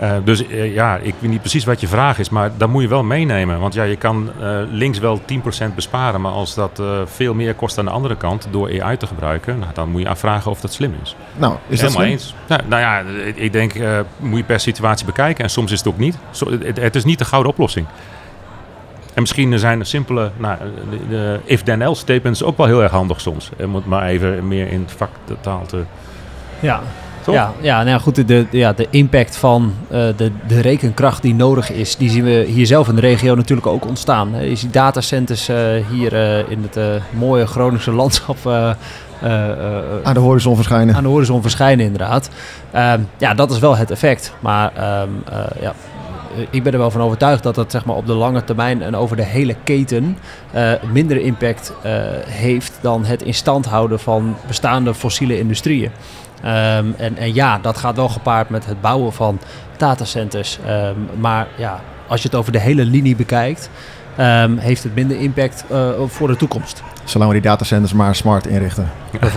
Uh, dus uh, ja, ik weet niet precies wat je vraag is, maar dat moet je wel meenemen. Want ja, je kan uh, links wel 10% besparen, maar als dat veel meer kost aan de andere kant door AI te gebruiken, nou, dan moet je afvragen of dat slim is. Nou, is dat helemaal eens? Nou, nou ja, ik denk, moet je per situatie bekijken en soms is het ook niet. Zo, het, het, is niet de gouden oplossing. En misschien zijn er simpele, nou, de, de if-then-else statements ook wel heel erg handig soms. Om het maar even meer in vaktaal te... Ja, ja, ja, nou goed, de, ja, de impact van uh, de, de rekenkracht die nodig is, die zien we hier zelf in de regio natuurlijk ook ontstaan. Je ziet datacenters uh, hier uh, in het mooie Groningse landschap aan de horizon verschijnen. Aan de horizon verschijnen, inderdaad. Ehm, ja, dat is wel het effect. Maar um, ja, ik ben er wel van overtuigd dat dat zeg maar, op de lange termijn en over de hele keten uh, minder impact uh, heeft dan het in stand houden van bestaande fossiele industrieën. Um, en, en, ja, dat gaat wel gepaard met het bouwen van datacenters. Um, maar ja, als je het over de hele linie bekijkt, um, heeft het minder impact uh, voor de toekomst. Zolang we die datacenters maar smart inrichten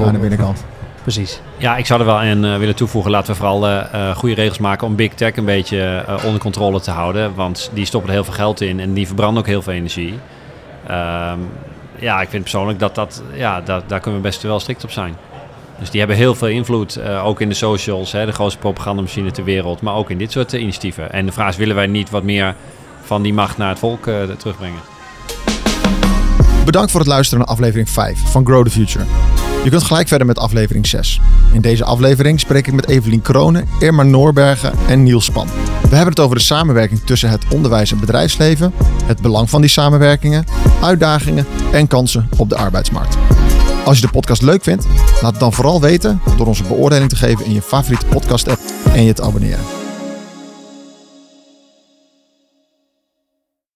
aan de binnenkant. Precies. Ja, ik zou er wel aan uh, willen toevoegen. Laten we vooral uh, goede regels maken om big tech een beetje onder controle te houden. Want die stoppen er heel veel geld in en die verbranden ook heel veel energie. ja, ik vind persoonlijk dat dat, ja, dat, daar kunnen we best wel strikt op zijn. Dus die hebben heel veel invloed, ook in de socials, hè, de grootste propagandamachine ter wereld, maar ook in dit soort initiatieven. En de vraag is, willen wij niet wat meer van die macht naar het volk terugbrengen? Bedankt voor het luisteren naar aflevering 5 van Grow the Future. Je kunt gelijk verder met aflevering 6. In deze aflevering spreek ik met Evelien Kronen, Irma Noorbergen en Niels Span. We hebben het over de samenwerking tussen het onderwijs en bedrijfsleven, het belang van die samenwerkingen, uitdagingen en kansen op de arbeidsmarkt. Als je de podcast leuk vindt, laat het dan vooral weten door onze beoordeling te geven in je favoriete podcast app en je te abonneren.